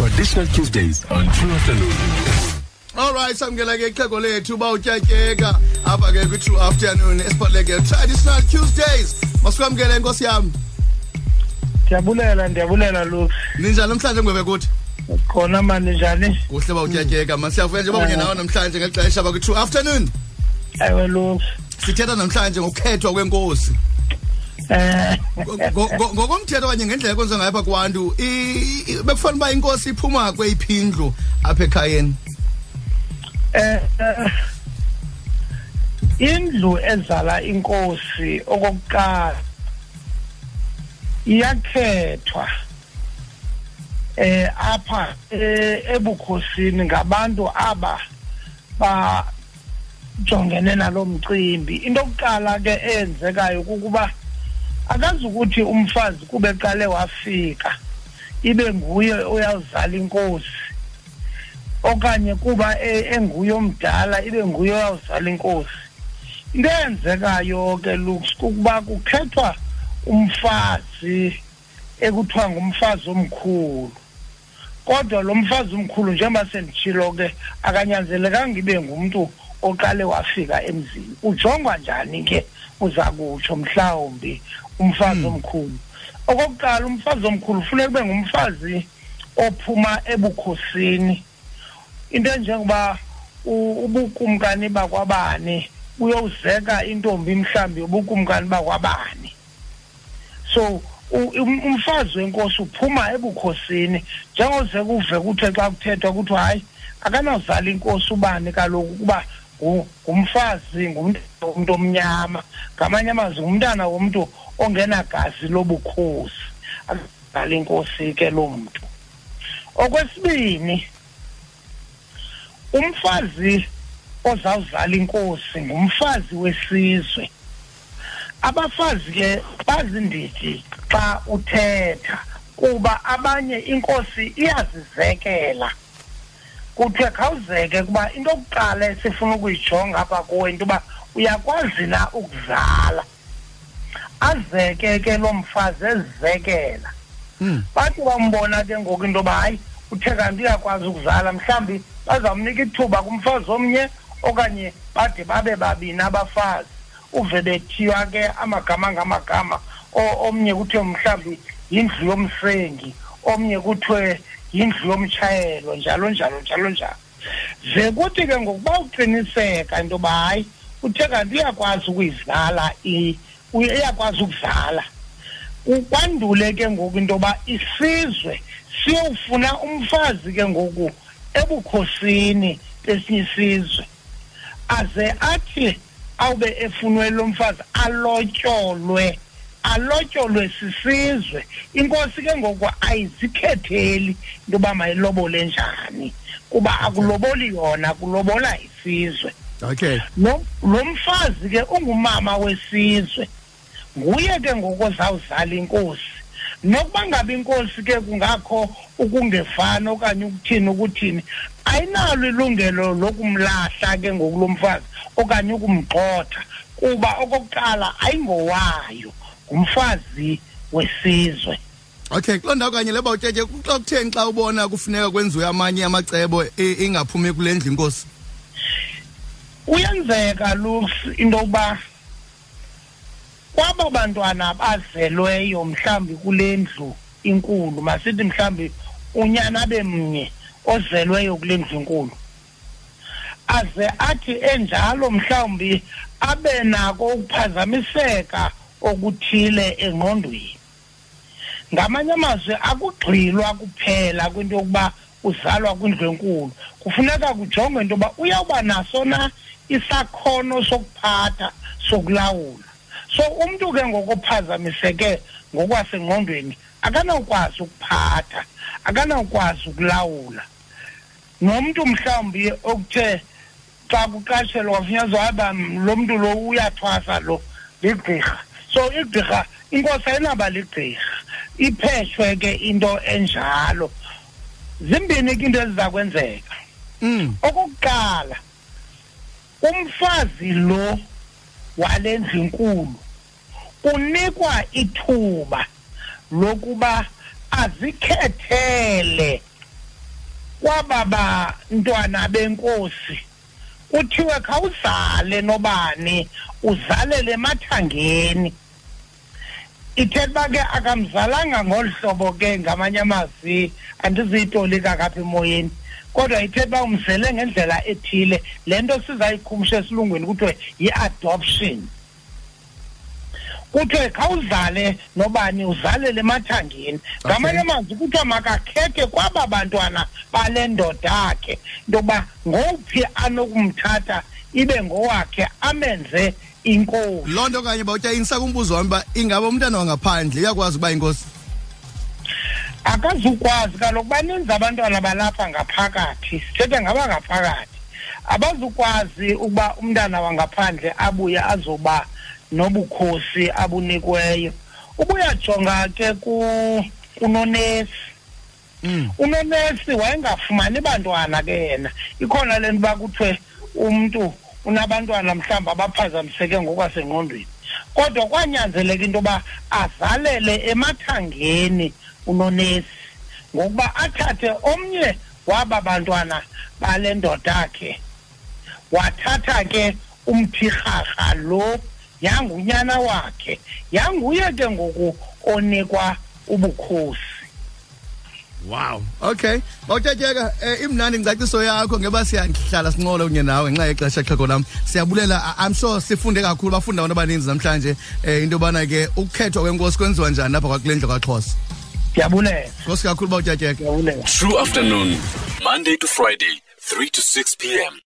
Traditional Tuesdays on True Afternoon. Alright samkela ke ixhego lethu bawutyatyeka apha ke kwi True Afternoon esiphatheke Traditional Tuesdays. Masikwamkele inkosi yami. ndiyabulela ndiyabulela Luke Ninjani namhlanje ngwebe kuthi? khona mani njani Kuhle bawutyatyeka. Masiyavuya nje babunye nawe namhlanje ngexesha bakwi True Afternoon. ewe Luke Sithetha namhlanje ngokukhethwa kwenkosi. Ngo- ngo- Ngokomthetho kanye ngendlela kwenziwa ngayo apha kwaNtu, bekufanele uba inkosi iphuma kweyiphindlu apha ekhayeni. eh, indlu ezala inkosi okokuqala iyakhethwa eh apha eh, ebukhosini ngabantu aba ba jongene nalomcimbi into yokuqala ke eyenzekayo kukuba akazi ukuthi umfazi kube qale wafika ibe nguye oyawuzala inkosi. Okanye kuba e- enguye omdala ibe nguye oyawuzala inkosi. Into eyenzekayo ke looks kukuba kukhethwa umfazi ekuthiwa ngumfazi omkhulu. Kodwa lo mfazi omkhulu njengoba senditshilo ke akanyanzelekanga ibe ngumntu oqale wafika emzini. Ujongwa njani ke uza kutsho mhlawumbi umfazi omkhulu. Okokuqala umfazi omkhulu funeka ube ngumfazi ophuma ebukhosini. Into enjengoba ubukumkani bakwabani uyowuzeka intombi mhlambi ubukumkani bakwabani. So um- umfazi wenkosi uphuma ebukhosini njengozeka uve kuthe xa kuthethwa kuthiwa hayi akanawuzala inkosi ubani kaloku kuba ngu- ngumfazi womntu omnyama. Ngamanye amazwi ngumntana womntu ongenagazi lobukhosi. Akazala inkosi ke loo mntu. Okwesibini umfazi ozawuzala inkosi ngumfazi wesizwe. Abafazi ke bazindidi xa uthetha kuba abanye inkosi iyazizekela. Kuthiwe khawuzeke kuba into yokuqala esifuna ukuyijonga apha kuwe into yoba uyakwazi na ukuzala azeke ke lo mfazi ezizekela Hmm. bathi bambona ke ngoku into yoba hayi uthe kanti uyakwazi ukuzala. Mhlawumbi bazawumnika ithuba kumfazi omnye okanye bade babe babini abafazi. Uve bethiywa ke amagama ngamagama O- omnye kuthiwe mhlawumbi yindlu yomsengi omnye kuthiwe yindlu yomtshayelo njalo njalo njalo njalo. Ze kuthi ke ngokuba uqiniseka into yoba hayi uthe kanti uyakwazi ukuyizala i- uye- uyakwazi ukuzala. Kwandule ke ngoku into yoba isizwe siyowufuna umfazi ke ngoku ebukhosini besinye isizwe. Aze athi awube efunwe lo mfazi alotyolwe alotyolwe sisizwe. Inkosi ke ngoku ayizikhetheli into yoba mayilobole njani kuba akuloboli yona kulobola isizwe. Okay. lo mfazi ke ungumama wesizwe. Nguye ke ngoku ozawuzala inkosi nokuba ngabe inkosi ke kungakho ukungefani okanye ukuthini ukuthini ayinalo ilungelo lokumlahla ke ngoku lo mfazi okanye ukumgxotha kuba okokuqala ayingowayo ngumfazi wesizwe Okay, kuloo ndawo kanye leba utyetye xa kutheni xa ubona kufuneka kwenziwe amanye amacebo i- ingaphumi kule ndlu inkosi. kuyenzeka lux into yokuba kwaba bantwana bazelweyo mhlambi kule ndlu inkulu masithi mhlambi unyana bemnye ozelweyo kule ndlu inkulu. Aze athi enjalo mhlawumbi abe nako ukuphazamiseka okuthile engqondweni. Ngamanye amazwi akugxilwa kuphela kwinto yokuba uzalwa kwindlu enkulu. Kufuneka kujongwe into yoba uyawuba naso na isakhono sokuphatha sokulawula. So umntu ke ngokuphazamiseke ngokwasengqondweni akanawukwazi ukuphatha akanawukwazi ukulawula. Nomntu mhlawumbi okuthe xa kuqatshelwa kwafunyaniswa aba lo mntu lo uyathwasa lo ligqirha. So igqirha inkosi ayinaba ligqirha ipheshwe ke into enjalo. Zimbini ke into eziza kwenzeka? Mm. okokuqala umfazi lo wale ndlu inkulu. Unikwa ithuba lokuba azikhethele kwaba bantwana benkosi. Kuthiwe khawuzale nobani uzalele emathangeni. Ithetha uba ke akamzalanga ngolu hlobo ke ngamanye amazwi andiziyitolika kapha emoyeni. Kodwa ithetha uba umzele ngendlela ethile. Le nto sizayikhumsha esilungwini kuthiwe yi-adoption. Kuthiwe khawuzale nobani uzalele emathangeni ngamanye amazwi kuthiwa makakhethe kwaba bantwana bale ndoda ke into yokuba ngowuphi anokumthatha ibe ngowakhe amenze inkosi. Loo nto kanye bawutya inisa kumbuzo wami uba ingabe umntana wangaphandle uyakwazi ukuba inkosi? Akazukwazi kaloku baninzi abantwana balapha ngaphakathi. Sithethe ngaba ngaphakathi. Abazukwazi ukuba umntana wangaphandle abuye azoba nobukhosi abunikweyo. Ubuyajonga ke ku kunonesi. Mm. unonesi wayengafumani bantwana ke yena. Ikhona le nto uba kuthiwe umntu unabantwana mhlawumbi abaphazamiseke ngokwasengqondweni. Kodwa kwanyanzeleka into yoba azalele emathangeni unonesi ngokuba athathe omnye waba bantwana bale ndoda ke. Wathatha ke umthirharha lo yangunyana wakhe yanguye ke ngoku onikwa ubukhosi. Wow. Okay. Bawutyatyeka um imnandi ingcaciso yakho ngeba siyahlala sinqole kunye nawe ngenxa yexesha xhego lam. Siyabulela I- i'm sure sifunde kakhulu bafunde abantu abaninzi namhlanje um into yobana ke ukukhethwa kwenkosi kwenziwa njani apha kwakule ndlu kwaxhosa ndiyabulela nkosi kakhulu bawutyatyeka ndiyabulela True afternoon, Monday to Friday, 3 to 6 p.m.